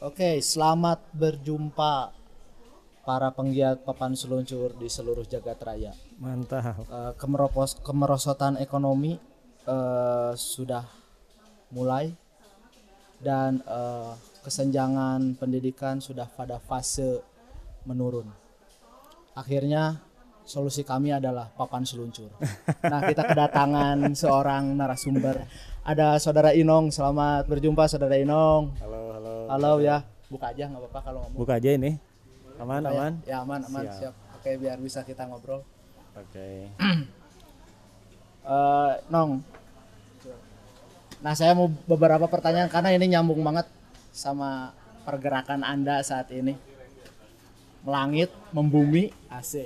Oke, selamat berjumpa para penggiat papan seluncur di seluruh jagat raya. Mantap. Eh, kemeropos kemerosotan ekonomi eh, sudah mulai dan eh, kesenjangan pendidikan sudah pada fase menurun. Akhirnya solusi kami adalah papan seluncur. Nah, kita kedatangan seorang narasumber. Ada saudara Inong. Selamat berjumpa saudara Inong. Halo, halo. Halo ya. Buka aja nggak apa-apa kalau ngomong. Buka aja ini. Aman, Buka ya? aman. Ya aman, aman, Siap. siap. Oke, biar bisa kita ngobrol. Oke. Eh, Nong. Nah, saya mau beberapa pertanyaan karena ini nyambung banget sama pergerakan Anda saat ini. Melangit, membumi, AC,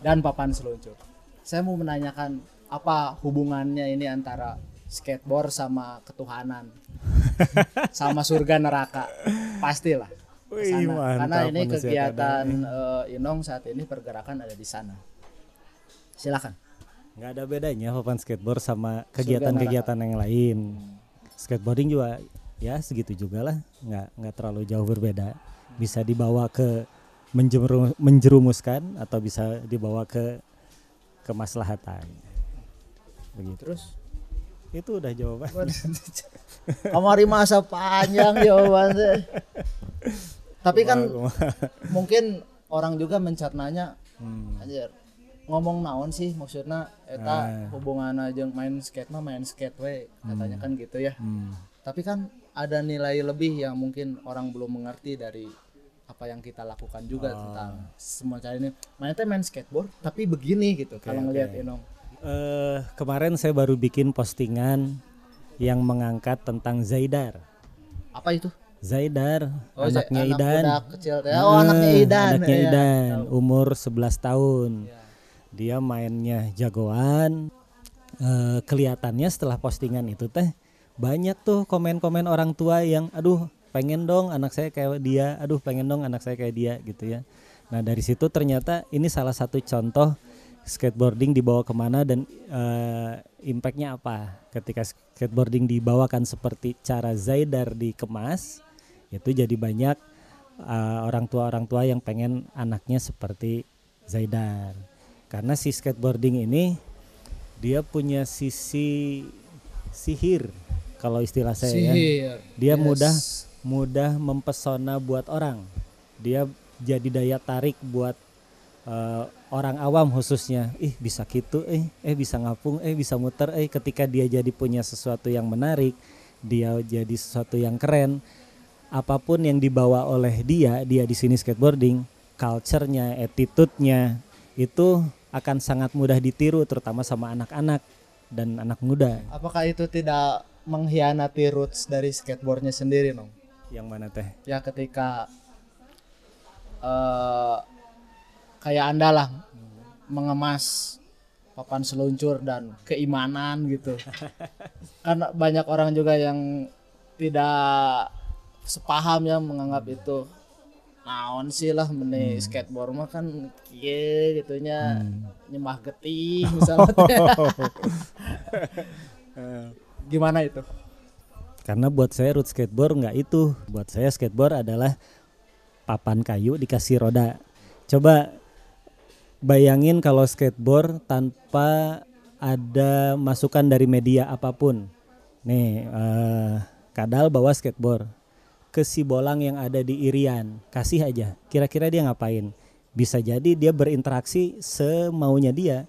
dan papan seluncur. Saya mau menanyakan apa hubungannya ini antara skateboard sama ketuhanan. sama surga neraka. Pastilah. Wih, mantap Karena ini kegiatan eh, Inong saat ini pergerakan ada di sana. Silakan. Nggak ada bedanya papan skateboard sama kegiatan-kegiatan yang lain. Skateboarding juga ya segitu juga lah. Nggak nggak terlalu jauh berbeda. Bisa dibawa ke menjeru- menjerumuskan atau bisa dibawa ke kemaslahatan. Begitu. Terus Itu udah jawaban. Kamari masa panjang jawabannya. Tapi kan mungkin orang juga mencernanya Hmm. anjir ngomong naon sih maksudnya eta hubungan aja main skate mah main skate we katanya kan gitu ya. Hmm. Tapi kan ada nilai lebih yang mungkin orang belum mengerti dari apa yang kita lakukan juga tentang semua cara ini. Main teh main skateboard tapi begini gitu kalau ngelihat Inong. Eh, kemarin saya baru bikin postingan yang mengangkat tentang Zaidar. Apa itu? Zaidar, Oh, anaknya anak Idan. kecil teh. Oh, anaknya Eh, Idan. Anaknya ya. Idan, umur 11 tahun. Ya. Dia mainnya jagoan. Eh, kelihatannya setelah postingan itu teh banyak tuh komen-komen orang tua yang aduh pengen dong anak saya kayak dia, aduh pengen dong anak saya kayak dia gitu ya. Nah dari situ ternyata ini salah satu contoh skateboarding dibawa ke mana dan eh, impactnya apa? Ketika skateboarding dibawakan seperti cara Zaidar dikemas itu jadi banyak eh, orang tua orang tua yang pengen anaknya seperti Zaidar. Karena si skateboarding ini dia punya sisi sihir kalau istilah saya ya. Dia Yes. mudah mudah mempesona buat orang. Dia jadi daya tarik buat eh, orang awam khususnya ih bisa gitu eh eh bisa ngapung eh bisa muter eh ketika dia jadi punya sesuatu yang menarik dia jadi sesuatu yang keren. Apa pun yang dibawa oleh dia dia di sini skateboarding culture-nya attitude-nya itu akan sangat mudah ditiru terutama sama anak-anak dan anak muda. Apakah itu tidak mengkhianati roots dari skateboardnya sendiri, Nong? yang mana teh? Ya ketika eh kayak Anda lah mengemas papan seluncur dan keimanan gitu. Karena banyak orang juga yang tidak sepaham ya menganggap itu naon sih lah meni skateboard mah kan kieu gitunya nyembah getih misalnya gimana itu Karena buat saya root skateboard nggak itu. Buat saya skateboard adalah papan kayu dikasih roda. Coba bayangin kalau skateboard tanpa ada masukan dari media apa pun. Nih, eh, Kadal bawa skateboard ke si bolang yang ada di Irian. Kasih aja. Kira-kira dia ngapain? Bisa jadi dia berinteraksi semaunya dia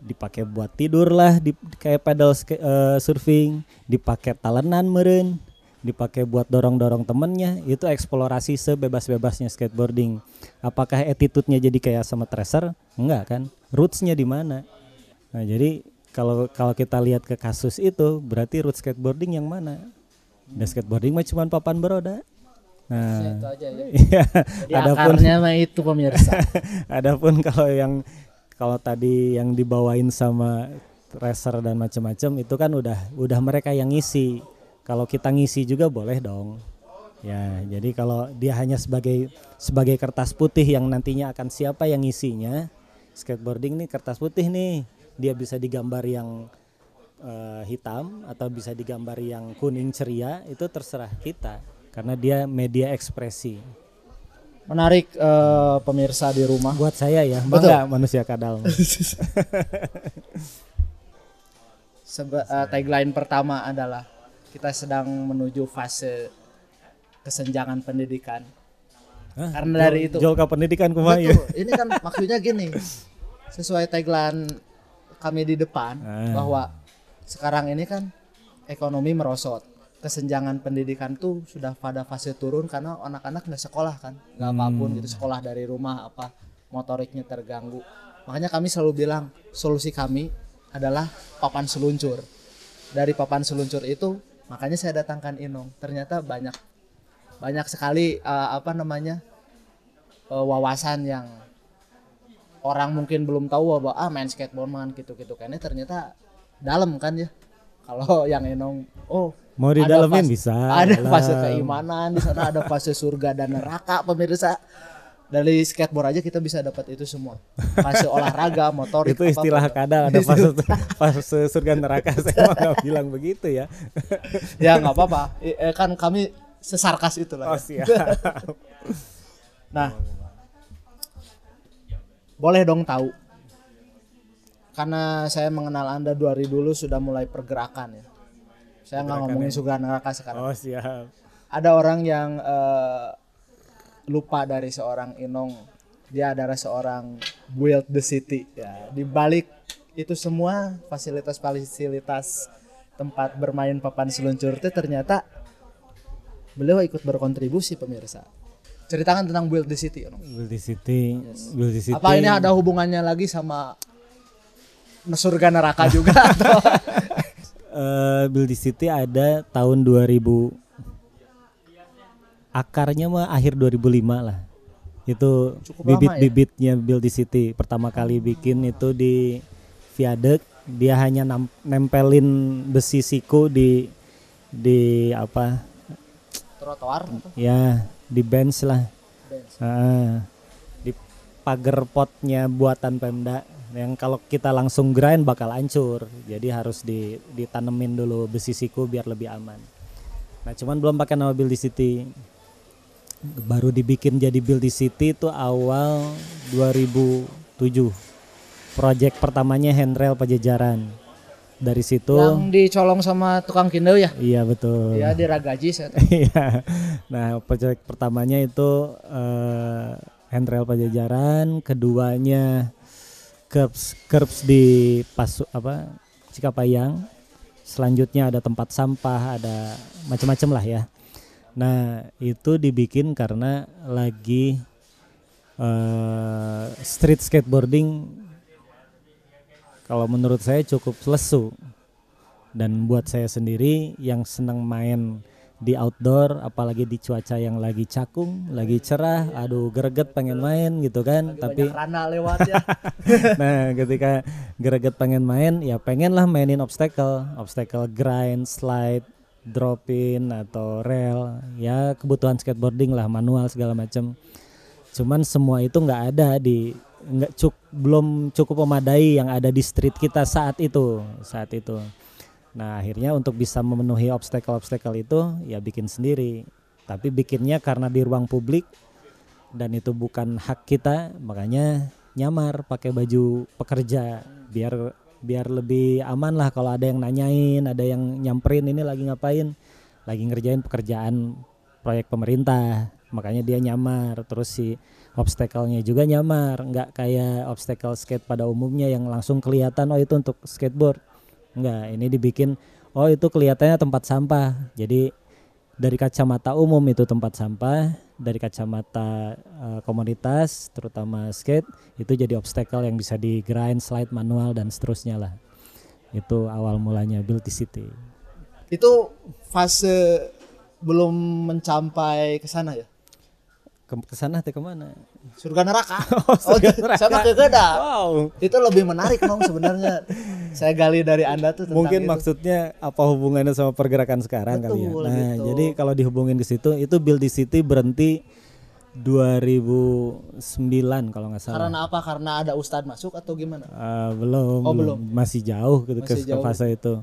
dipakai buat tidur lah di kayak pedal eh, surfing dipakai talenan meren dipakai buat dorong-dorong temennya itu eksplorasi sebebas-bebasnya skateboarding. Apakah attitude-nya jadi kayak sama tracer? Enggak kan? Roots-nya di mana? Nah jadi kalau kalau kita lihat ke kasus itu berarti root skateboarding yang mana? Dan skateboarding mah cuma papan beroda. Nah itu aja ya. iya Jadi adapun mah itu pemirsa. Adapun kalau yang kalau tadi yang dibawain sama racer dan macam-macam itu kan udah udah mereka yang ngisi. Kalau kita ngisi juga boleh dong. Ya, jadi kalau dia hanya sebagai sebagai kertas putih yang nantinya akan siapa yang ngisinya, skateboarding nih kertas putih nih, dia bisa digambar yang eh, hitam atau bisa digambar yang kuning ceria itu terserah kita. karena dia media ekspresi. Menarik eh, pemirsa di rumah. Buat saya ya, Betul. bangga manusia kadal. Seba- eh, tagline pertama adalah kita sedang menuju fase kesenjangan pendidikan. Hah? Karena dari itu. Jual ke pendidikan kumaha ya? Ini kan maksudnya gini. Sesuai tagline kami di depan Ah. bahwa sekarang ini kan ekonomi merosot. Kesenjangan pendidikan tuh sudah pada fase turun karena anak-anak nggak sekolah kan, nggak apa pun gitu sekolah dari rumah apa motoriknya terganggu. Makanya kami selalu bilang solusi kami adalah papan seluncur. Dari papan seluncur itu makanya saya datangkan Inong. Ternyata banyak banyak sekali eh, apa namanya eh, wawasan yang orang mungkin belum tahu bahwa ah main skateboard man gitu-gitu kayaknya ternyata dalam kan ya. Kalau yang Enong oh Mau di dalamin bisa. ada dalam. fase keimanan di sana ada fase surga dan neraka pemirsa dari skateboard aja kita bisa dapat itu semua fase olahraga motorik Itu istilah apa pun. kadal ada fase fase surga neraka saya mah nggak bilang begitu ya. ya nggak apa-apa eh, kan kami sesarkas itu lah Oh ya. nah boleh dong tahu karena saya mengenal anda dari dulu sudah mulai pergerakan ya saya nggak ngomongin surga neraka sekarang Oh siap. ada orang yang eh, lupa dari seorang Inong dia adalah seorang build the city. Ya di balik itu semua fasilitas-fasilitas tempat bermain papan seluncur itu ternyata beliau ikut berkontribusi pemirsa. Ceritakan tentang build the city Inong. Beauty City, Beauty City. apa ini ada hubungannya lagi sama surga neraka juga atau? Eh Beauty City ada tahun 2000 akarnya mah akhir 2005 lah. Itu Cukup lama ya? bibit-bibitnya Beauty City. Pertama kali bikin itu di viaduk dia hanya nempelin besi siku di di apa? Trotoar? Ya di bench lah. Bench? Ah, di pagar potnya buatan Pemda. Yang kalau kita langsung grind bakal hancur. Jadi harus di ditanemin dulu besi siku biar lebih aman. Nah cuman belum pakai nama Build City baru dibikin jadi Build City itu awal 2007 project pertamanya handrail Pajajaran dari situ yang dicolong sama tukang kindau ya iya betul ya di Ragaji saya. Iya. nah, proyek pertamanya itu eh, handrail Pajajaran, keduanya curbs curbs di Pasu apa Cikapayang. Selanjutnya ada tempat sampah, ada macam-macam lah ya. Nah, itu dibikin karena lagi eh, street skateboarding kalau menurut saya cukup lesu. Dan buat saya sendiri yang senang main di outdoor apalagi di cuaca yang lagi cakung lagi cerah aduh greget pengen main gitu kan tapi banyak rana lewat ya. Nah ketika greget pengen main ya pengen lah mainin obstacle obstacle grind slide drop-in atau rail ya kebutuhan skateboarding lah manual segala macam cuman semua itu nggak ada di nggak cuk belum cukup memadai yang ada di street kita saat itu saat itu. Nah akhirnya untuk bisa memenuhi obstacle-obstacle itu ya bikin sendiri. Tapi bikinnya karena di ruang publik dan itu bukan hak kita makanya nyamar pakai baju pekerja biar biar lebih aman lah kalau ada yang nanyain ada yang nyamperin ini lagi ngapain? Lagi ngerjain pekerjaan proyek pemerintah. Makanya dia nyamar. Terus si obstacle-nya juga nyamar. Nggak kayak obstacle skate pada umumnya yang langsung kelihatan oh itu untuk skateboard. Nggak ini dibikin oh itu kelihatannya tempat sampah. Jadi dari kacamata umum itu tempat sampah dari kacamata eh, komunitas terutama skate itu jadi obstacle yang bisa di grind slide manual dan seterusnya lah. Itu awal mulanya Build the City. Itu fase belum mencapai ke sana ya ke ke sana teh ke mana? Surga neraka. Oh, surga oh, sama ke Geda. Wow. Itu lebih menarik dong sebenarnya. Saya gali dari anda tuh tentang mungkin itu. maksudnya apa hubungannya sama pergerakan sekarang kali ya? Betul, nah gitu. jadi kalau dihubungin ke situ itu Build the City berhenti 2009 kalau nggak salah. Karena apa? Karena ada ustadz masuk atau gimana? Eh, belum, Oh, belum. masih jauh gitu ke, Masih ke jauh. fase itu.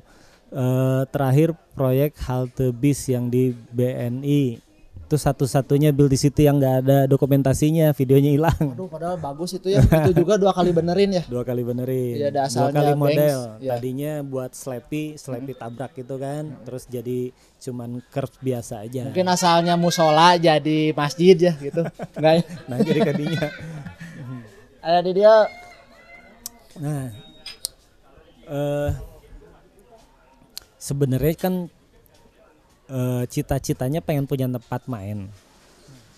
Eh, terakhir proyek halte bis yang di BNI itu satu-satunya build di situ yang nggak ada dokumentasinya videonya hilang Aduh padahal bagus itu ya. itu juga dua kali benerin ya. dua kali benerin Iya, ada dua asalnya kali Banks, model iya. tadinya buat slappy slappy tabrak gitu kan terus jadi cuman curve biasa aja Mungkin asalnya musola jadi masjid ya gitu. Enggak ya. nah jadi kadinya Ada di dia Nah, eh sebenarnya kan eh, cita-citanya pengen punya tempat main.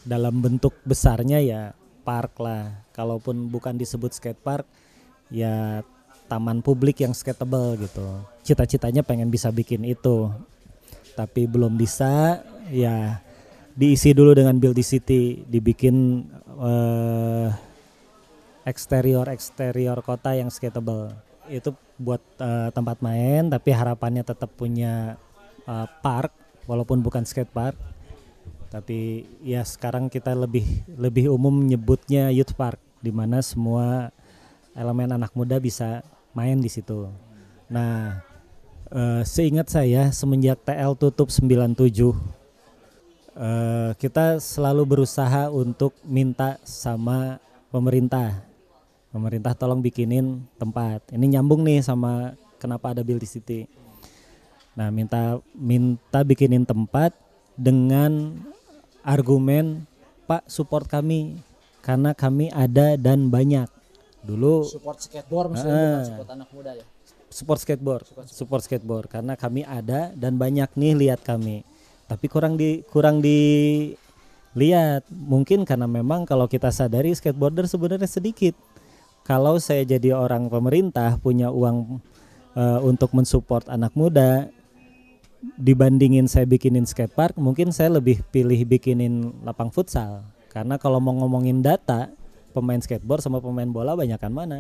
Dalam bentuk besarnya ya park lah. Kalaupun bukan disebut skate park, ya taman publik yang skateable gitu. Cita-citanya pengen bisa bikin itu. Tapi belum bisa, ya diisi dulu dengan build di city, dibikin eh eksterior eksterior kota yang skateable itu buat eh, tempat main tapi harapannya tetap punya eh, park walaupun bukan skate park tapi ya sekarang kita lebih lebih umum nyebutnya youth park di mana semua elemen anak muda bisa main di situ. Nah eh, seingat saya semenjak TL tutup 97 eh, kita selalu berusaha untuk minta sama pemerintah. Pemerintah tolong bikinin tempat. Ini nyambung nih sama kenapa ada build city nah minta minta bikinin tempat dengan argumen pak support kami karena kami ada dan banyak. Dulu support skateboard maksudnya bukan support anak muda ya. support skateboard. Support skateboard karena kami ada dan banyak nih lihat kami. Tapi kurang di kurang dilihat. Mungkin karena memang kalau kita sadari skateboarder sebenarnya sedikit. Kalau saya jadi orang pemerintah punya uang eh, untuk mensupport anak muda dibandingin saya bikinin skatepark mungkin saya lebih pilih bikinin lapang futsal. Karena kalau mau ngomongin data pemain skateboard sama pemain bola banyakan mana?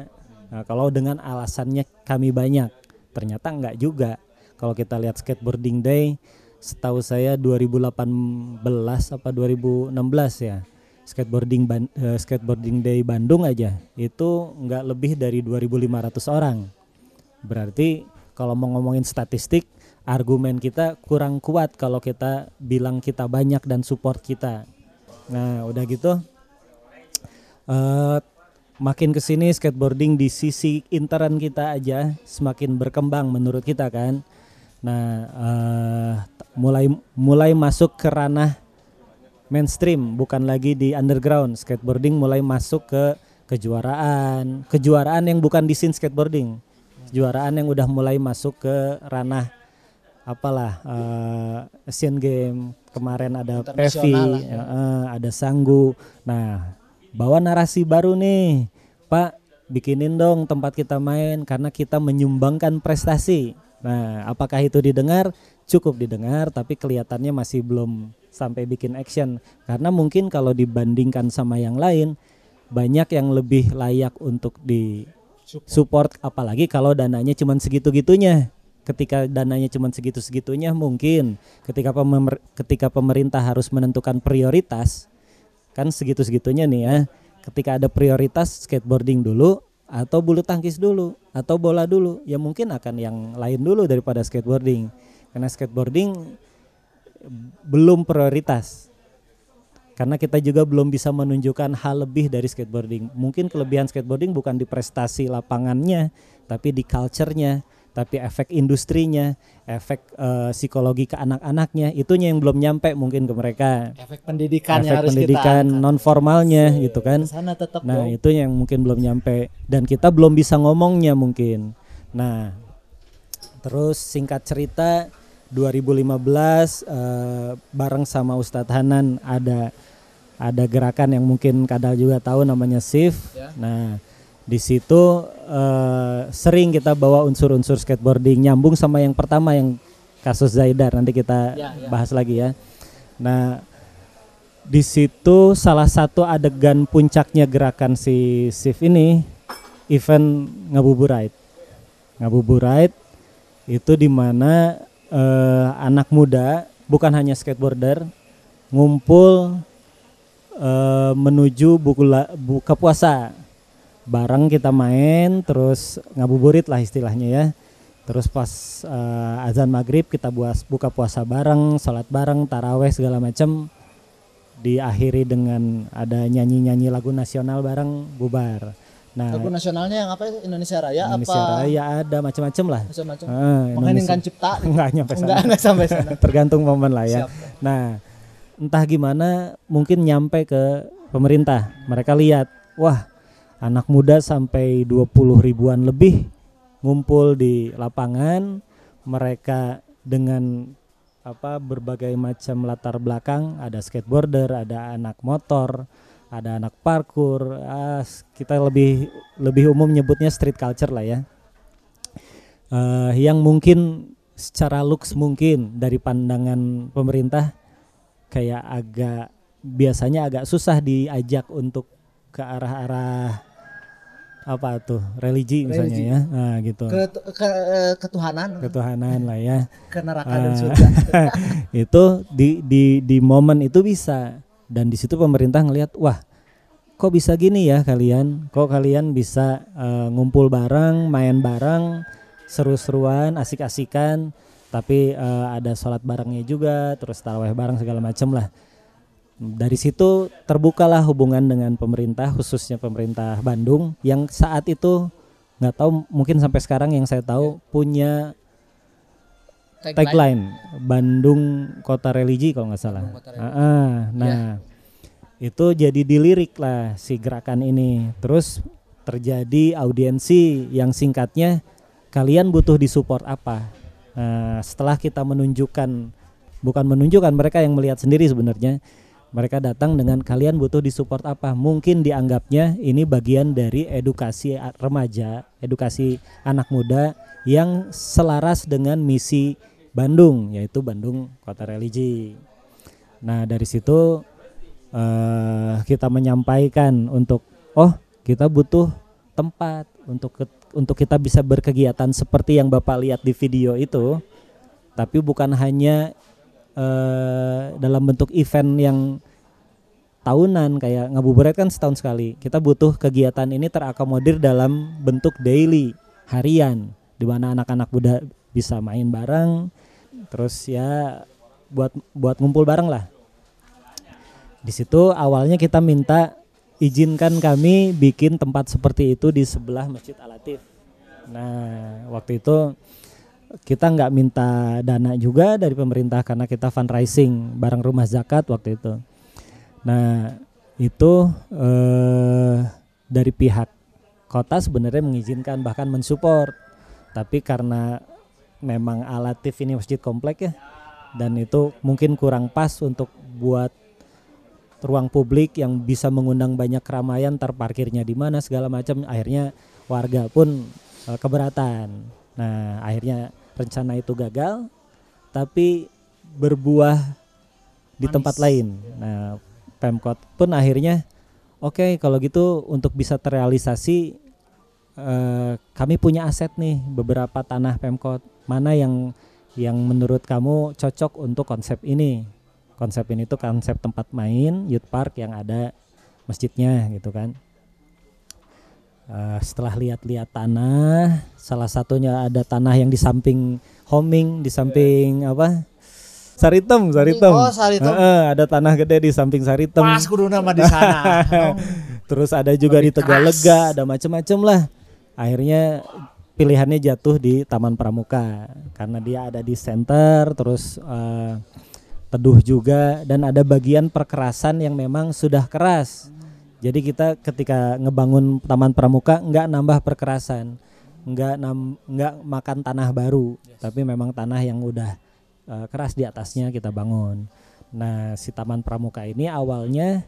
Nah, kalau dengan alasannya kami banyak ternyata enggak juga. Kalau kita lihat skateboarding day setahu saya 2018 apa 2016 ya skateboarding Ban- eh, skateboarding day Bandung aja itu enggak lebih dari 2.500 orang. Berarti kalau mau ngomongin statistik argumen kita kurang kuat kalau kita bilang kita banyak dan support kita. Nah, udah gitu eh makin ke sini skateboarding di sisi intern kita aja semakin berkembang menurut kita kan. Nah, eh mulai mulai masuk ke ranah mainstream bukan lagi di underground. Skateboarding mulai masuk ke kejuaraan, kejuaraan yang bukan di scene skateboarding. Kejuaraan yang udah mulai masuk ke ranah apalah eh, Asian Game kemarin ada Pevi, lah, ya, eh, ada Sanggu. Nah, bawa narasi baru nih, Pak, bikinin dong tempat kita main karena kita menyumbangkan prestasi. Nah, apakah itu didengar? Cukup didengar, tapi kelihatannya masih belum sampai bikin action karena mungkin kalau dibandingkan sama yang lain banyak yang lebih layak untuk di support apalagi kalau dananya cuma segitu-gitunya ketika dananya cuma segitu-segitunya mungkin ketika pemer- ketika pemerintah harus menentukan prioritas kan segitu-segitunya nih ya ketika ada prioritas skateboarding dulu atau bulu tangkis dulu atau bola dulu ya mungkin akan yang lain dulu daripada skateboarding. Karena skateboarding belum prioritas. Karena kita juga belum bisa menunjukkan hal lebih dari skateboarding. Mungkin kelebihan skateboarding bukan di prestasi lapangannya, tapi di culture-nya, tapi efek industrinya, efek eh, psikologi ke anak-anaknya, itunya yang belum nyampe mungkin ke mereka. Efek pendidikan efek harus pendidikan kita non formalnya gitu kan. sana tetap Nah, dong. itu yang mungkin belum nyampe dan kita belum bisa ngomongnya mungkin. Nah, terus singkat cerita 2015 eh, bareng sama Ustadz Hanan ada ada gerakan yang mungkin kadal juga tahu namanya SIF. Ya. Nah, di situ eh, sering kita bawa unsur-unsur skateboarding nyambung sama yang pertama yang kasus Zaidar nanti kita Ya, ya. bahas lagi ya. Nah, di situ salah satu adegan puncaknya gerakan si Sif ini event ngabuburait. Ngabuburait itu di mana eh, anak muda bukan hanya skateboarder ngumpul eh, menuju bukula, buka puasa bareng kita main terus ngabuburit lah istilahnya ya terus pas eh, azan maghrib kita buas buka puasa bareng sholat bareng taraweh segala macam diakhiri dengan ada nyanyi-nyanyi lagu nasional bareng bubar. Nah, Lagu nasionalnya yang apa? Indonesia Raya Indonesia apa? Raya ada macam-macam lah. Macam-macam. Mengheningkan cipta. Enggak nyampe sana. Enggak, enggak sampai sana. Tergantung momen lah ya. Siap. Nah, entah gimana mungkin nyampe ke pemerintah. Mereka lihat, wah, anak muda sampai 20 ribuan lebih ngumpul di lapangan. Mereka dengan apa berbagai macam latar belakang, ada skateboarder, ada anak motor, ada anak parkur. Ah, kita lebih lebih umum nyebutnya street culture lah ya. Eh, yang mungkin secara looks mungkin dari pandangan pemerintah kayak agak biasanya agak susah diajak untuk ke arah-arah apa tuh? Religi misalnya Religi. ya? Nah gitu. Ke, ke, eh, ketuhanan, ketuhanan lah ya. Ke neraka dan Ah. surga. itu di di di momen itu bisa. Dan di situ pemerintah ngelihat wah kok bisa gini ya kalian? Kok kalian bisa eh, ngumpul bareng main bareng seru-seruan asik-asikan tapi eh, ada sholat barengnya juga terus taraweh bareng segala macam lah dari situ terbukalah hubungan dengan pemerintah khususnya pemerintah Bandung yang saat itu nggak tahu mungkin sampai sekarang yang saya tahu punya tagline Bandung Kota Religi kalau nggak salah. Ah, ah, nah itu jadi dilirik lah si gerakan ini. Terus terjadi audiensi yang singkatnya kalian butuh disupport apa? Nah, setelah kita menunjukkan bukan menunjukkan mereka yang melihat sendiri sebenarnya mereka datang dengan kalian butuh disupport apa? Mungkin dianggapnya ini bagian dari edukasi remaja edukasi anak muda yang selaras dengan misi Bandung yaitu Bandung kota religi. Nah dari situ eh, kita menyampaikan untuk oh kita butuh tempat untuk untuk kita bisa berkegiatan seperti yang bapak lihat di video itu. Tapi bukan hanya eh, dalam bentuk event yang tahunan kayak ngabuburit kan setahun sekali. Kita butuh kegiatan ini terakomodir dalam bentuk daily, harian di mana anak-anak muda bisa main bareng terus ya buat buat ngumpul bareng lah. Di situ awalnya kita minta izinkan kami bikin tempat seperti itu di sebelah Masjid Al-Latif. Nah, waktu itu kita nggak minta dana juga dari pemerintah karena kita fundraising bareng rumah zakat waktu itu. Nah itu eh, dari pihak kota sebenarnya mengizinkan bahkan mensupport, tapi karena memang alatif ini masjid komplek ya dan itu mungkin kurang pas untuk buat ruang publik yang bisa mengundang banyak keramaian terparkirnya di mana segala macam akhirnya warga pun eh, keberatan. Nah akhirnya rencana itu gagal tapi berbuah di Manis. tempat lain. Nah Pemkot pun akhirnya oke kalau gitu untuk bisa terrealisasi eh, kami punya aset nih beberapa tanah Pemkot mana yang yang menurut kamu cocok untuk konsep ini konsep ini tuh konsep tempat main youth park yang ada masjidnya gitu kan Eh, setelah lihat-lihat tanah salah satunya ada tanah yang di samping homing di samping apa? Saritem Saritem. Oh, Saritem. Heeh, ada tanah gede di samping Saritem. Pas kudu nama di sana. terus ada juga di Lebih Tegalega ada macam-macam lah. Akhirnya pilihannya jatuh di Taman Pramuka karena dia ada di center terus eh, teduh juga dan ada bagian perkerasan yang memang sudah keras jadi kita ketika ngebangun Taman Pramuka nggak nambah perkerasan nggak nam nggak makan tanah baru tapi memang tanah yang udah eh, keras di atasnya kita bangun nah si Taman Pramuka ini awalnya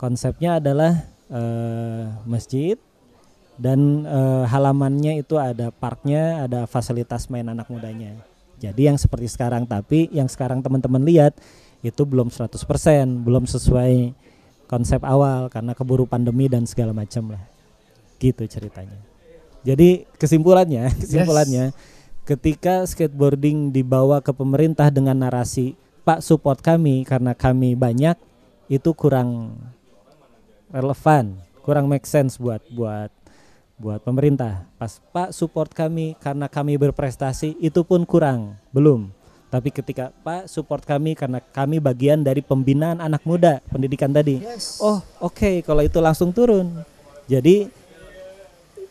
konsepnya adalah eh, masjid dan eh, halamannya itu ada parknya, ada fasilitas main anak mudanya. Jadi yang seperti sekarang tapi yang sekarang teman-teman lihat itu belum 100%, belum sesuai konsep awal karena keburu pandemi dan segala macam lah. Gitu ceritanya. Jadi kesimpulannya, kesimpulannya ketika skateboarding dibawa ke pemerintah dengan narasi Pak support kami karena kami banyak itu kurang relevan, kurang make sense buat buat buat pemerintah. Pas Pak support kami karena kami berprestasi itu pun kurang, belum. Tapi ketika Pak support kami karena kami bagian dari pembinaan anak muda pendidikan tadi. Yes. Oh oke kalau itu langsung turun. Jadi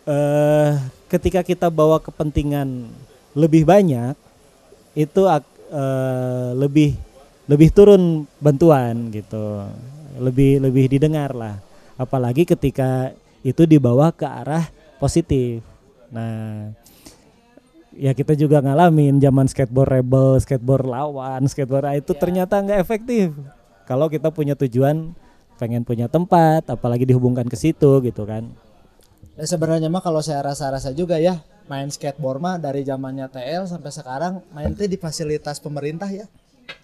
eh ketika kita bawa kepentingan lebih banyak itu eh, lebih lebih turun bantuan gitu. Lebih lebih didengar lah. Apalagi ketika itu dibawa ke arah positif. Nah, ya kita juga ngalamin zaman skateboard rebel, skateboard lawan, skateboard ah, itu Ya. ternyata nggak efektif. Kalau kita punya tujuan pengen punya tempat, apalagi dihubungkan ke situ gitu kan. Ya sebenarnya mah kalau saya rasa-rasa juga ya main skateboard mah dari zamannya TL sampai sekarang main teh di fasilitas pemerintah ya.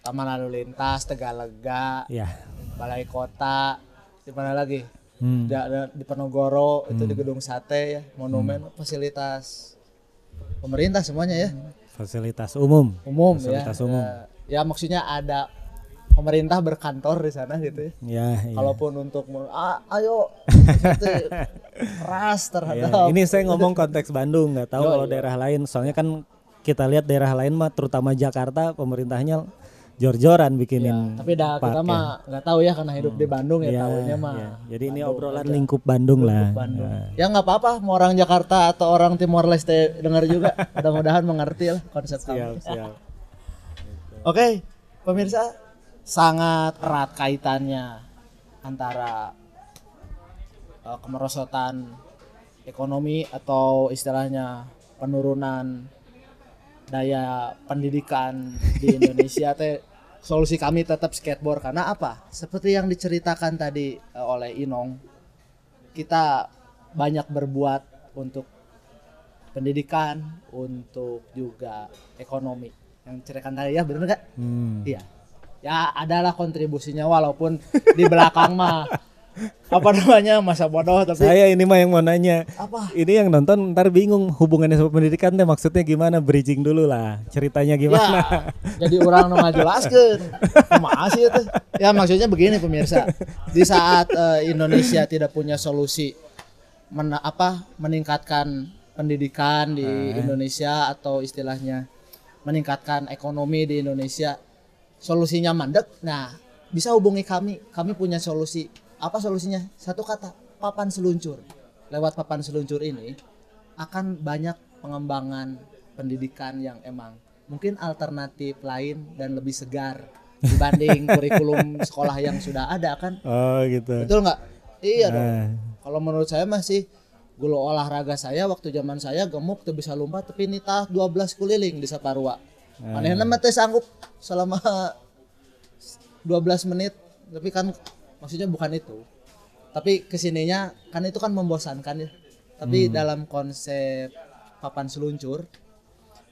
Taman lalu lintas, Tegalega, Ya. Balai Kota, di mana lagi? Hmm. Di, di Penogoro itu di Gedung Sate ya, monumen fasilitas pemerintah semuanya ya, Fasilitas umum. umum Fasilitas ya. umum. Ya, ya maksudnya ada pemerintah berkantor di sana gitu ya. Ya, iya. Kalaupun untuk mau, ah, ayo keras Ya, terhadap Ini saya ngomong konteks Bandung, nggak tahu Yo, kalau iya. daerah lain. Soalnya kan kita lihat daerah lain mah, terutama Jakarta, pemerintahnya jor-joran bikinin. tapi dah kita ya. mah nggak tahu ya karena hidup di Bandung ya, Ya, tahunya mah ya. Jadi ini Bandung obrolan aja. lingkup Bandung lah. Bandung. Ya. ya nggak apa-apa mau orang Jakarta atau orang Timor Leste dengar juga mudah-mudahan mengerti lah konsep kami Siap, siap. oke pemirsa sangat erat kaitannya antara uh, kemerosotan ekonomi atau istilahnya penurunan daya pendidikan di Indonesia teh solusi kami tetap skateboard karena apa? Seperti yang diceritakan tadi uh, oleh Inong, kita banyak berbuat untuk pendidikan, untuk juga ekonomi. Yang ceritakan tadi ya bener nggak? Hmm. Iya. Ya adalah kontribusinya walaupun di belakang mah apa namanya masa bodoh tapi Saya ini mah yang mau nanya. apa? Ini yang nonton ntar bingung hubungannya sama pendidikan teh maksudnya gimana bridging dulu lah ceritanya gimana. Ya, jadi orang nu ngajelaskeun. Kumaha sih itu? Ya maksudnya begini pemirsa. Di saat eh, Indonesia tidak punya solusi men- apa meningkatkan pendidikan di Indonesia atau istilahnya meningkatkan ekonomi di Indonesia, solusinya mandek. Nah, bisa hubungi kami. Kami punya solusi. Apa solusinya? Satu kata, papan seluncur. Lewat papan seluncur ini akan banyak pengembangan pendidikan yang emang mungkin alternatif lain dan lebih segar dibanding kurikulum sekolah yang sudah ada kan Oh gitu. betul nggak iya dong Nah, kalau menurut saya masih gulu olahraga saya waktu zaman saya gemuk tuh bisa lompat tapi nita 12 keliling di Saparua manehna mah teh sanggup selama 12 menit tapi kan maksudnya bukan itu tapi ke sininya kan itu kan membosankan ya tapi dalam konsep papan seluncur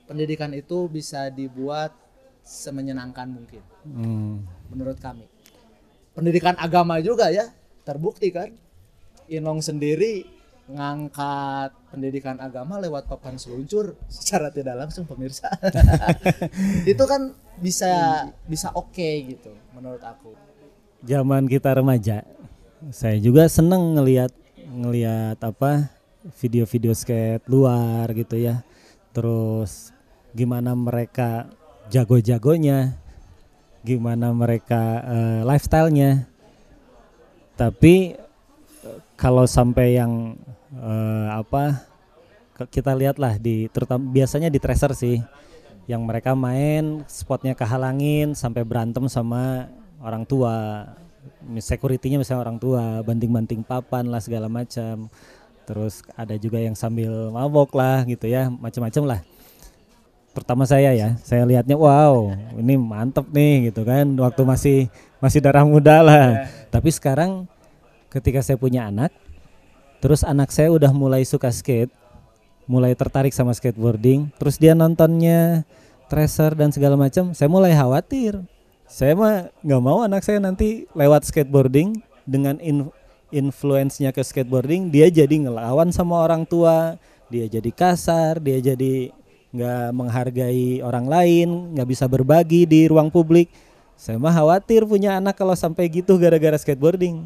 pendidikan itu bisa dibuat semenyenangkan mungkin hmm. menurut kami. Pendidikan agama juga ya terbukti kan. Inong sendiri ngangkat pendidikan agama lewat papan seluncur secara tidak langsung pemirsa. itu kan bisa bisa oke gitu menurut aku. Zaman kita remaja, saya juga seneng ngelihat ngelihat apa video-video skate luar gitu ya. Terus gimana mereka jago-jagonya, gimana mereka eh, lifestyle-nya. Tapi eh, kalau sampai yang eh, apa kita lihatlah di terutama biasanya di tracer sih yang mereka main spotnya kehalangin sampai berantem sama orang tua security-nya misalnya orang tua banting-banting papan lah segala macam. Terus ada juga yang sambil mabok lah gitu ya macam-macam lah. Pertama saya ya saya lihatnya wow ini mantep nih gitu kan. Waktu masih masih darah muda lah. Tapi sekarang ketika saya punya anak terus anak saya udah mulai suka skate mulai tertarik sama skateboarding terus dia nontonnya tracer dan segala macam saya mulai khawatir saya mah nggak mau anak saya nanti lewat skateboarding dengan in, influence-nya ke skateboarding dia jadi ngelawan sama orang tua dia jadi kasar dia jadi nggak menghargai orang lain nggak bisa berbagi di ruang publik. Saya mah khawatir punya anak kalau sampai gitu gara-gara skateboarding.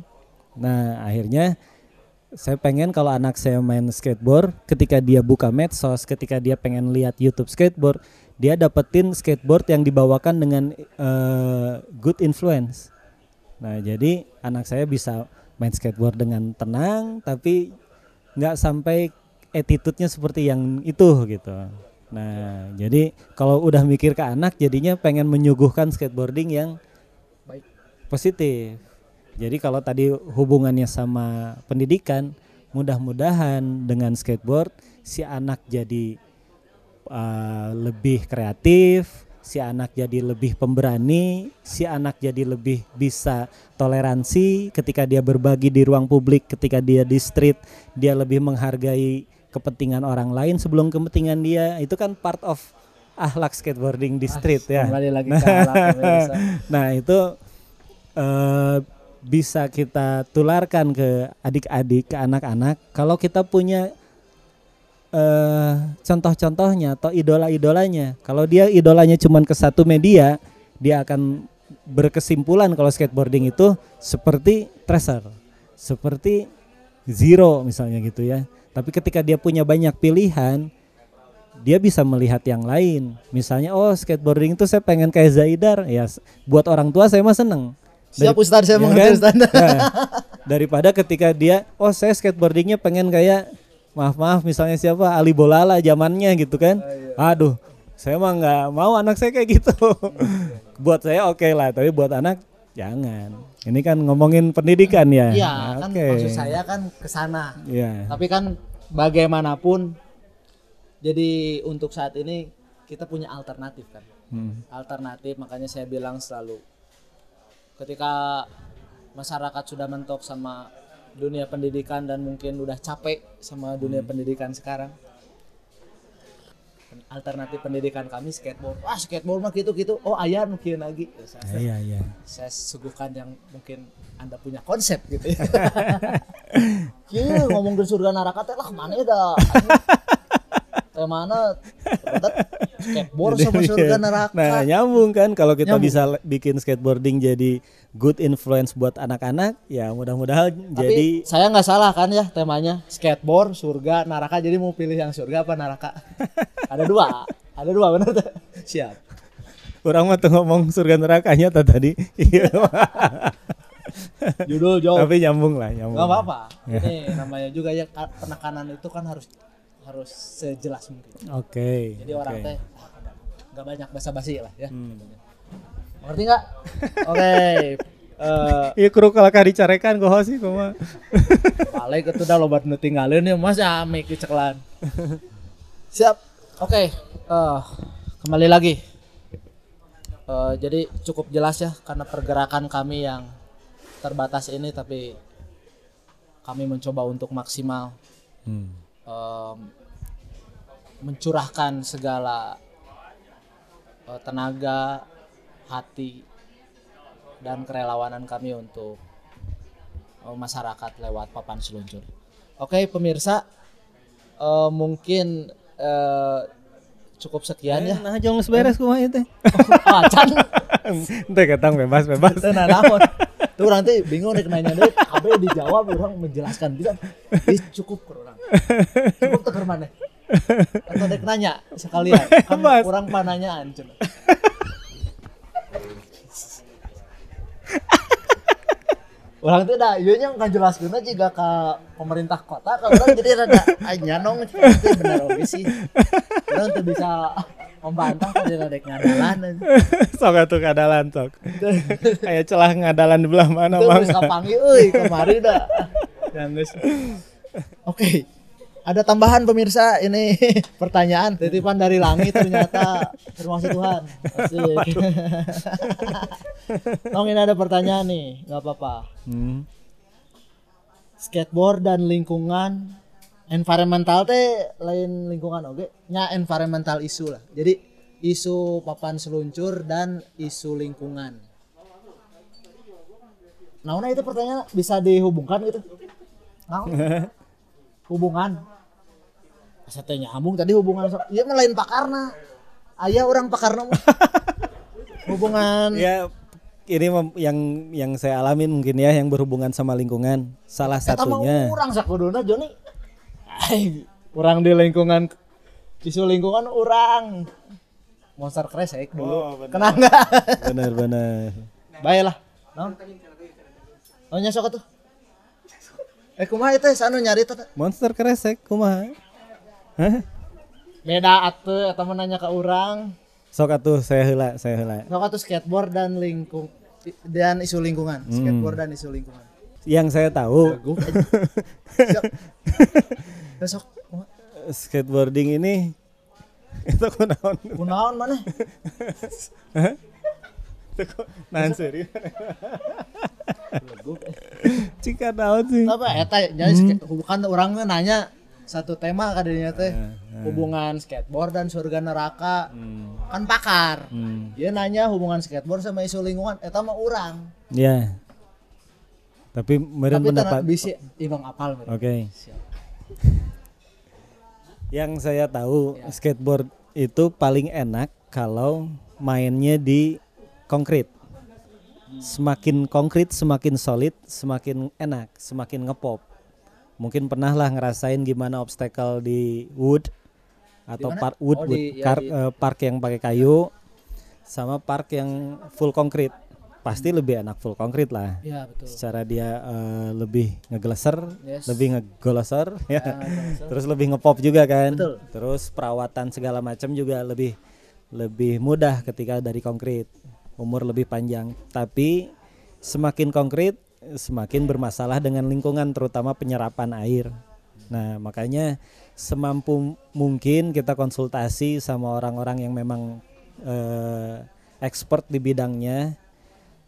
Nah akhirnya saya pengen kalau anak saya main skateboard ketika dia buka medsos ketika dia pengen lihat YouTube skateboard dia dapetin skateboard yang dibawakan dengan eh, good influence. Nah, jadi anak saya bisa main skateboard dengan tenang tapi nggak sampai attitude-nya seperti yang itu gitu. Nah, jadi kalau udah mikir ke anak jadinya pengen menyuguhkan skateboarding yang Baik. positif. Jadi kalau tadi hubungannya sama pendidikan, mudah-mudahan dengan skateboard si anak jadi uh, lebih kreatif, si anak jadi lebih pemberani, si anak jadi lebih bisa toleransi ketika dia berbagi di ruang publik, ketika dia di street, dia lebih menghargai kepentingan orang lain sebelum kepentingan dia. Itu kan part of akhlak skateboarding di street ya. Kembali lagi ke. Nah, itu eh, bisa kita tularkan ke adik-adik, ke anak-anak kalau kita punya eh contoh-contohnya atau idola-idolanya. Kalau dia idolanya cuman ke satu media, dia akan berkesimpulan kalau skateboarding itu seperti tracer, seperti zero misalnya gitu ya. Tapi ketika dia punya banyak pilihan, dia bisa melihat yang lain. Misalnya, oh skateboarding itu saya pengen kayak Zaidar, ya buat orang tua saya mah seneng. Siap Ustaz, saya Ya mengerti kan? Ustaz. Nah, daripada ketika dia, oh saya skateboardingnya pengen kayak maaf maaf misalnya siapa Ali Bolala zamannya gitu kan, aduh saya mah nggak mau anak saya kayak gitu. buat saya oke lah, tapi buat anak jangan. Ini kan ngomongin pendidikan ya. Iya, Nah, kan oke. maksud saya kan ke sana. Iya. Tapi kan bagaimanapun jadi untuk saat ini kita punya alternatif kan. Hmm. Alternatif makanya saya bilang selalu ketika masyarakat sudah mentok sama dunia pendidikan dan mungkin udah capek sama dunia pendidikan sekarang. Alternatif pendidikan kami skateboard. Wah, skateboard mah gitu-gitu. Oh, ayah mungkin lagi. Ya, saya, Iya iya. saya suguhkan yang mungkin Anda punya konsep gitu ya. Ngomong ke surga neraka teh lah ke mana ya dah? Teh mana? Skateboard sama surga neraka. Nah nyambung kan kalau kita Nyambung. bisa bikin skateboarding jadi good influence buat anak-anak ya mudah-mudahan jadi saya nggak salah kan ya temanya skateboard, surga, neraka. Jadi mau pilih yang surga apa neraka? ada dua, ada dua benar tuh. Siap. orang mah tuh ngomong surga nerakanya tadi Iya. Judul jauh. tapi nyambung lah nyambung Gak apa-apa. Ini namanya juga ya ka- penekanan itu kan harus harus sejelas mungkin. oke Jadi orang oke. teh nggak banyak basa-basi lah ya. Hmm. Ngerti nggak? Oke. Eh, Iya kru kalau kah dicarekan kok sih kok mah. balik itu udah lobat nu tinggalin ya Mas ame keceklan. Siap. Oke. eh, kembali lagi. Eh, jadi cukup jelas ya karena pergerakan kami yang terbatas ini tapi kami mencoba untuk maksimal Hmm. Mencurahkan segala eh, tenaga, hati, dan kerelawanan kami untuk eh, masyarakat lewat papan seluncur. Oke pemirsa, eh, mungkin eh, cukup sekian ya. Nah jong beres kumaha ieu teh. Ah, can. Teh ketang bebas bebas. Teu nah naon. Tuh nanti bingung rek nanya deui, kabeh dijawab orang menjelaskan bisa. Ih, cukup ke orang. Cukup teu keur maneh. Atau dek nanya sekalian. Kan Mas. orang pananyaan cenah. Orang tuh dah, iya nya nggak jelaskeun juga ke pemerintah kota, kalau orang jadi rada anyanong itu benar oke sih. Orang tuh bisa membantah kalau rada ngadalan. sok atuh kadalan sok. Kayak celah ngadalan di belah mana Itu mang. geus kapangi euy kemari dah. Geus. Oke. Ada tambahan pemirsa ini pertanyaan titipan dari langit ternyata termasuk Tuhan. Tong ini ada pertanyaan nih, nggak apa-apa. Hmm. Skateboard dan lingkungan environmental teh lain lingkungan oke nya environmental isu lah. Jadi isu papan seluncur dan isu lingkungan. Nah, nah itu pertanyaan bisa dihubungkan gitu. Nah, hubungan. Saya tanya nyambung tadi hubungan so iya mah lain pakarna. Ayah orang pakarna hubungan Ya ini yang yang saya alamin mungkin ya yang berhubungan sama lingkungan. Salah Eta mah satunya urang sakuduna Joni. Ai, urang di lingkungan isu lingkungan urang. monster kresek dulu Oh, bener. kena nggak Benar-benar. baiklah non oh tuh eh kumaha itu anu nyari tuh Monster kresek kumaha? Hah? beda atuh atau menanya ke orang Sok atuh saya heula, saya heula. sok atuh skateboard dan lingkung dan isu lingkungan Hmm. skateboard dan isu lingkungan Yang saya tahu besok skateboarding ini itu kunaon? kunaon mana Nahan serius. Cika naon sih? apa eta jadi skate- bukan orang mah nanya satu tema kadenya teh hubungan skateboard dan surga neraka Hmm. kan pakar Hmm. dia nanya hubungan skateboard sama isu lingkungan eta mah orang Ya. Tapi meureun tapi pendapat. tenang bisa ibang apal. Oke. Siap. Yang saya tahu Ya. skateboard itu paling enak kalau mainnya di konkret. Semakin konkret, semakin solid, semakin enak, semakin ngepop. Mungkin pernah lah ngerasain gimana obstacle di wood atau park wood, Oh, wood di- ya, car- di- eh, park yang pakai kayu sama park yang full konkret. Pasti lebih enak full konkret lah. ya betul Secara dia eh, lebih ngegleser, Yes. lebih ngegoloser ya. Ya. Terus lebih ngepop juga kan. Betul. Terus perawatan segala macam juga lebih lebih mudah ketika dari konkret. Umur lebih panjang. Tapi semakin konkret semakin bermasalah dengan lingkungan terutama penyerapan air. Nah, makanya semampu mungkin kita konsultasi sama orang-orang yang memang eh, expert di bidangnya.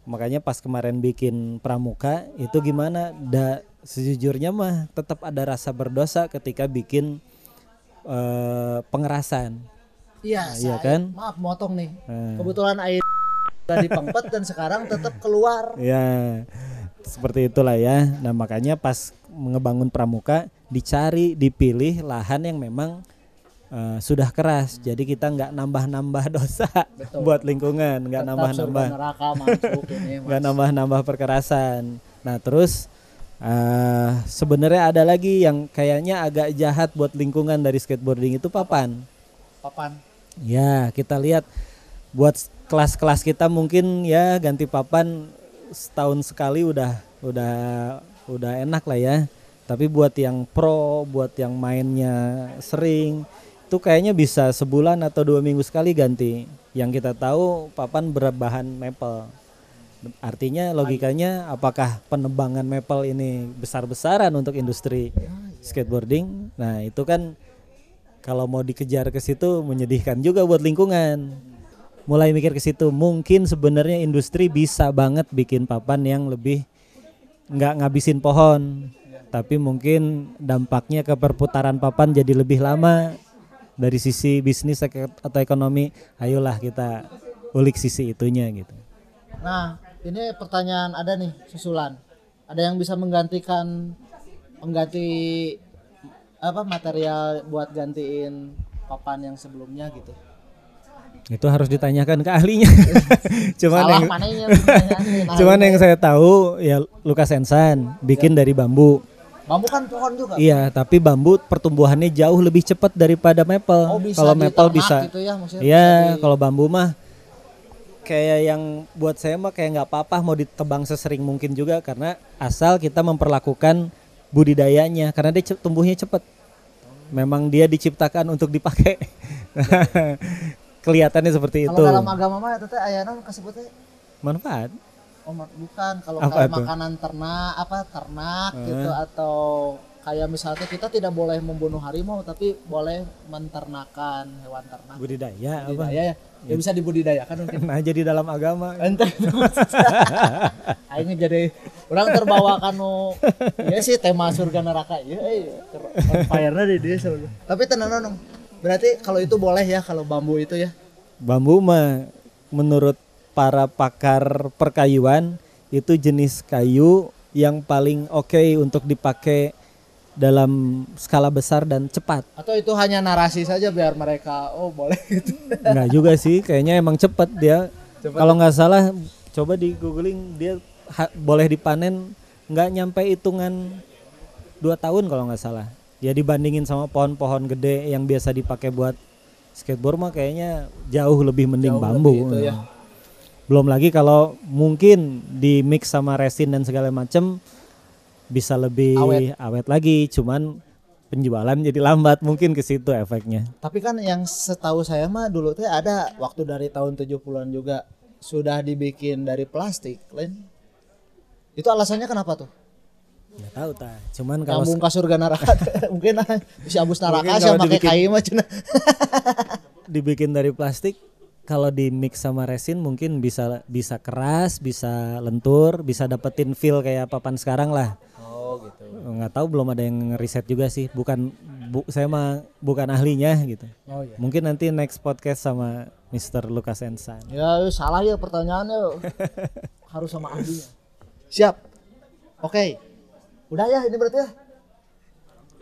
Makanya pas kemarin bikin pramuka itu gimana? Da, sejujurnya mah tetap ada rasa berdosa ketika bikin eh, pengerasan. iya iya saya- kan? maaf motong nih Nah. kebetulan air udah dipempet dan sekarang tetap keluar Ya, seperti itulah ya. Nah, makanya pas ngebangun pramuka dicari, dipilih lahan yang memang eh, sudah keras. Jadi kita nggak nambah-nambah dosa Betul. buat lingkungan, nggak nambah-nambah, nggak nambah-nambah perkerasan. Nah, terus eh, sebenarnya ada lagi yang kayaknya agak jahat buat lingkungan dari skateboarding itu papan. papan Ya, kita lihat buat kelas-kelas kita mungkin ya ganti papan setahun sekali udah udah udah enak lah ya. Tapi buat yang pro, buat yang mainnya sering, itu kayaknya bisa sebulan atau dua minggu sekali ganti. Yang kita tahu papan berbahan maple. Artinya logikanya apakah penebangan maple ini besar-besaran untuk industri skateboarding? Nah, itu kan kalau mau dikejar ke situ menyedihkan juga buat lingkungan. Mulai mikir ke situ, mungkin sebenarnya industri bisa banget bikin papan yang lebih nggak ngabisin pohon, tapi mungkin dampaknya ke perputaran papan jadi lebih lama dari sisi bisnis atau ekonomi. Ayolah kita ulik sisi itunya gitu. Nah, ini pertanyaan ada nih susulan. Ada yang bisa menggantikan pengganti apa material buat gantiin papan yang sebelumnya gitu. Itu harus ditanyakan ke ahlinya. Cuman Salah yang, mana yang ditanyain? Cuman yang saya tahu ya Lukas Ensan bikin dari bambu. bambu kan pohon juga. Iya, tapi bambu pertumbuhannya jauh lebih cepat daripada maple. Oh, kalau maple bisa. gitu ya. Iya, di- kalau bambu mah kayak yang buat saya mah kayak nggak apa-apa mau ditebang sesering mungkin juga karena asal kita memperlakukan budidayanya karena dia tumbuhnya cepat. Memang dia diciptakan untuk dipakai. Kelihatannya seperti Kalau itu. dalam agama mah itu teh aya naon kasebutnya? Manfaat. Oh, bukan kalau Apa kayak makanan ternak apa ternak gitu atau kayak misalnya kita tidak boleh membunuh harimau tapi boleh menternakan hewan ternak. Budidaya apa? Budidaya ya. Ya bisa dibudidayakan mungkin. Nah, jadi dalam agama. Ente. Aing jadi orang terbawa kanu ya sih tema surga neraka ya eh on fire-nya di dia selalu. Tapi tenang nong. Berarti kalau itu boleh ya kalau bambu itu ya. Bambu mah menurut para pakar perkayuan itu jenis kayu yang paling oke untuk dipakai dalam skala besar dan cepat. Atau itu hanya narasi saja biar mereka oh boleh gitu. Enggak juga sih, kayaknya emang cepet dia. Kalau nggak salah, coba di googling dia ha- boleh dipanen nggak nyampe hitungan dua tahun kalau nggak salah. Ya dibandingin sama pohon-pohon gede yang biasa dipakai buat skateboard mah kayaknya jauh lebih mending Jauh bambu lebih ya. belum lagi kalau mungkin di mix sama resin dan segala macam bisa lebih Awet. awet. lagi cuman penjualan jadi lambat mungkin ke situ efeknya Tapi kan yang setahu saya mah dulu teh ada waktu dari tahun 70-an juga sudah dibikin dari plastik, lain. Itu alasannya kenapa tuh? Nggak tahu ta cuman kalau Kampung ka surga neraka mungkin ah, si abus neraka sih pakai kayu mah cenah. dibikin dari plastik kalau di mix sama resin mungkin bisa bisa keras bisa lentur bisa dapetin feel kayak papan sekarang lah Oh gitu. nggak tahu belum ada yang riset juga sih bukan bu, saya mah bukan ahlinya gitu Oh iya. mungkin nanti next podcast sama Mr. Lucas Ensan Ya salah ya pertanyaannya. Harus sama ahlinya. Siap. Oke. Udah ya ini berarti ya.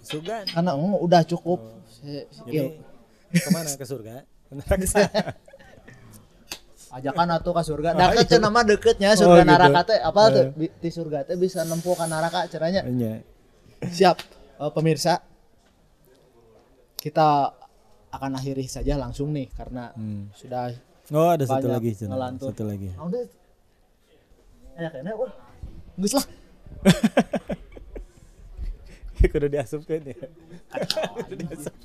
Sugan Karena mm, udah cukup. Si- si- jadi iya. ke mana ke surga ajakan atuh ke surga deket cenah mah deketnya surga Oh, gitu. teh apa tuh Eh. Bi- di surga teh bisa nempuh ke neraka caranya Iya. siap Eh, pemirsa kita akan akhiri saja langsung nih karena Hmm. sudah oh ada satu lagi ngelantur. satu lagi deh Aya kayaknya wah lah udah diasupkan ya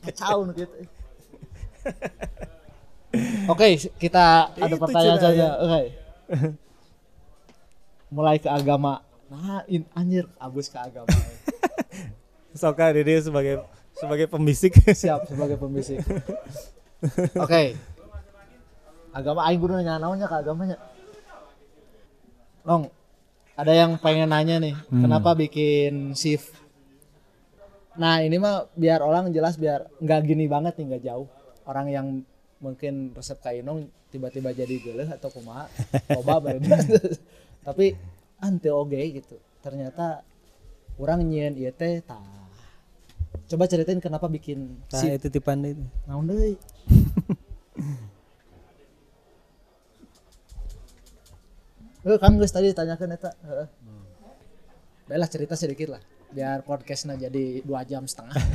kacau nu gitu Oke, kita ada Itu pertanyaan saja. ya. Oke. Mulai ke agama. Nah, in, anjir, abus ke agama. Soka Dede sebagai sebagai pembisik Siap sebagai pembisik. Oke. Agama aing kudu nanya naonnya ke agamanya. Long, ada yang pengen nanya nih, Hmm. kenapa bikin shift? Nah, ini mah biar orang jelas biar nggak gini banget nih, nggak jauh. Orang yang mungkin resep kainong tiba-tiba jadi geuleuh atau kumaha, coba baru Tapi ante oge gitu. Ternyata orang nyieun ieu teh tah. Coba ceritain kenapa bikin Nah, shift. itu tipan itu. Naon deui? Eh kan tadi ditanyakan eta. Heeh. Baiklah cerita sedikit lah biar podcastnya jadi dua jam setengah.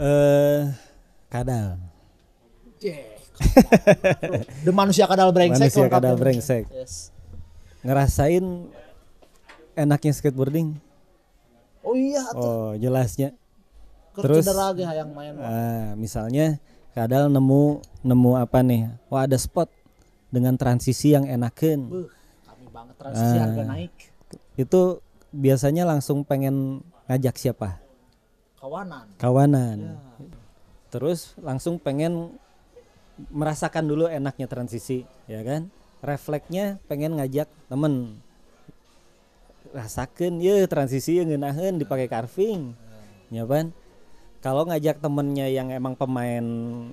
Eh kadal. Cih, The manusia kadal brengsek. Manusia kadal brengsek. Yes. Ngerasain enaknya skateboarding? Oh iya, atuh. Oh, jelasnya. Terus- ge hayang main. Ah, misalnya kadal nemu nemu apa nih? Wah, ada spot dengan transisi yang enakeun. Beuh, kami banget transisi Ah. harga naik. Itu biasanya langsung pengen ngajak siapa? Kawanan. Kawanan. Ya. Terus langsung pengen merasakan dulu enaknya transisi, ya kan? Refleksnya pengen ngajak temen rasakan ya transisi yang ngeunaheun dipakai carving. Ya kan? Kalau ngajak temennya yang emang pemain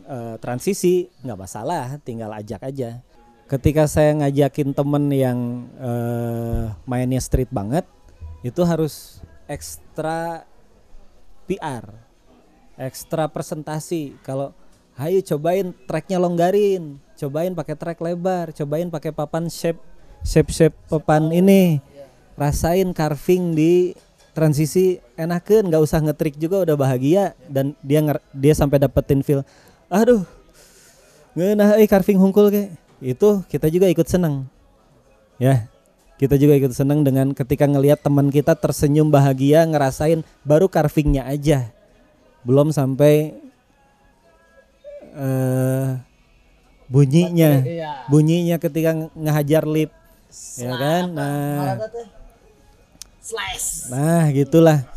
eh, transisi nggak masalah, tinggal ajak aja. Ketika saya ngajakin temen yang eh, mainnya street banget, itu harus ekstra PR, ekstra presentasi. Kalau ayo cobain tracknya longgarin, cobain pakai track lebar, cobain pakai papan shape shape shape papan ini, rasain carving di transisi enakan, nggak usah ngetrik juga udah bahagia. Dan dia nger- dia sampai dapetin feel, aduh ngeunah eh carving hungkul kayak itu kita juga ikut seneng. Ya kita juga ikut seneng dengan ketika ngelihat teman kita tersenyum bahagia ngerasain baru carvingnya aja. Belum sampai eh bunyinya. Iya. bunyinya ketika nge- ngehajar lip. Ya kan? Nah. Slash. nah gitulah.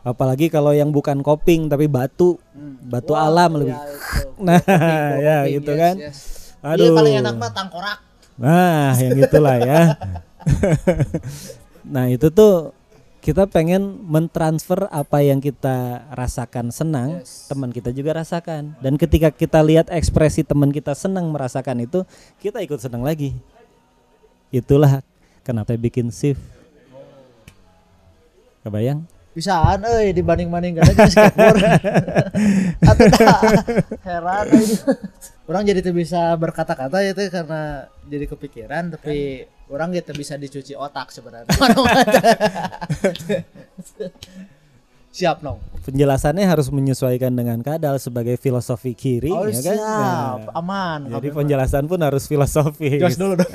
Apalagi kalau yang bukan koping tapi batu. Batu Wah, alam lebih. iya, itu. nah Koping, ya koping, gitu yes, kan? yes. aduh. Iya paling enak mah tangkorak. Nah, yang itulah ya. nah, itu tuh kita pengen mentransfer apa yang kita rasakan senang, Yes. teman kita juga rasakan. Dan ketika kita lihat ekspresi teman kita senang merasakan itu, kita ikut senang lagi. Itulah kenapa bikin shift. Kebayang? Bisaan euy dibanding-bandingkan aja skateboard. Dah heran euy. Orang jadi tuh bisa berkata-kata itu karena jadi kepikiran tapi orang gitu bisa dicuci otak sebenarnya. Siap nong. Penjelasannya harus menyesuaikan dengan kadal sebagai filosofi kiri Oh ya kan. siap, Nah, aman. jadi mah. penjelasan pun harus filosofis. Jos dulu dong.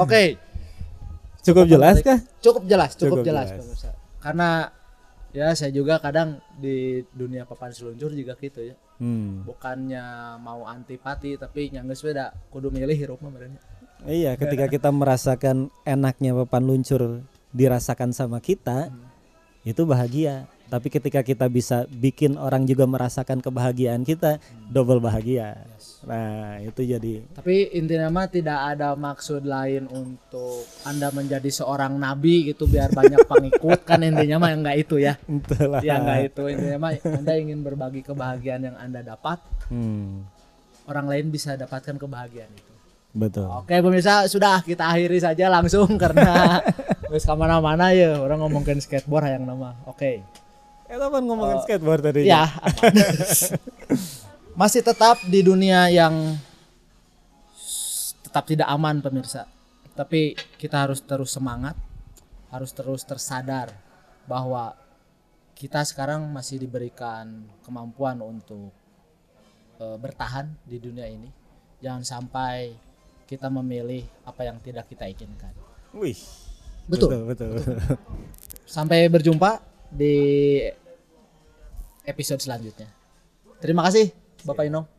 Oke, Cukup jelas kah? cukup jelas, cukup, Cukup jelas, jelas. pemirsa. Karena ya saya juga kadang di dunia papan seluncur juga gitu ya. Hmm. Bukannya mau antipati tapi nyanggeus beda kudu milih hirup mah. Iya, ketika kita merasakan enaknya papan luncur dirasakan sama kita, itu bahagia. Tapi ketika kita bisa bikin orang juga merasakan kebahagiaan kita, double bahagia. Nah, itu jadi Tapi intinya mah tidak ada maksud lain untuk Anda menjadi seorang nabi gitu biar banyak pengikut kan intinya mah enggak itu ya. entahlah. Ya enggak itu intinya mah Anda ingin berbagi kebahagiaan yang Anda dapat, Hmm, orang lain bisa dapatkan kebahagiaan itu. betul. Oke pemirsa sudah kita akhiri saja langsung karena wis ke mana-mana ya orang ngomongin skateboard yang nama. Oke. Eh, kapan ngomongin skateboard tadi? Ya. Masih tetap di dunia yang tetap tidak aman pemirsa. Tapi kita harus terus semangat, harus terus tersadar bahwa kita sekarang masih diberikan kemampuan untuk eh, bertahan di dunia ini. Jangan sampai kita memilih apa yang tidak kita inginkan. Wih. Betul. Betul, betul. Sampai berjumpa di episode selanjutnya. Terima kasih Bapak Inong.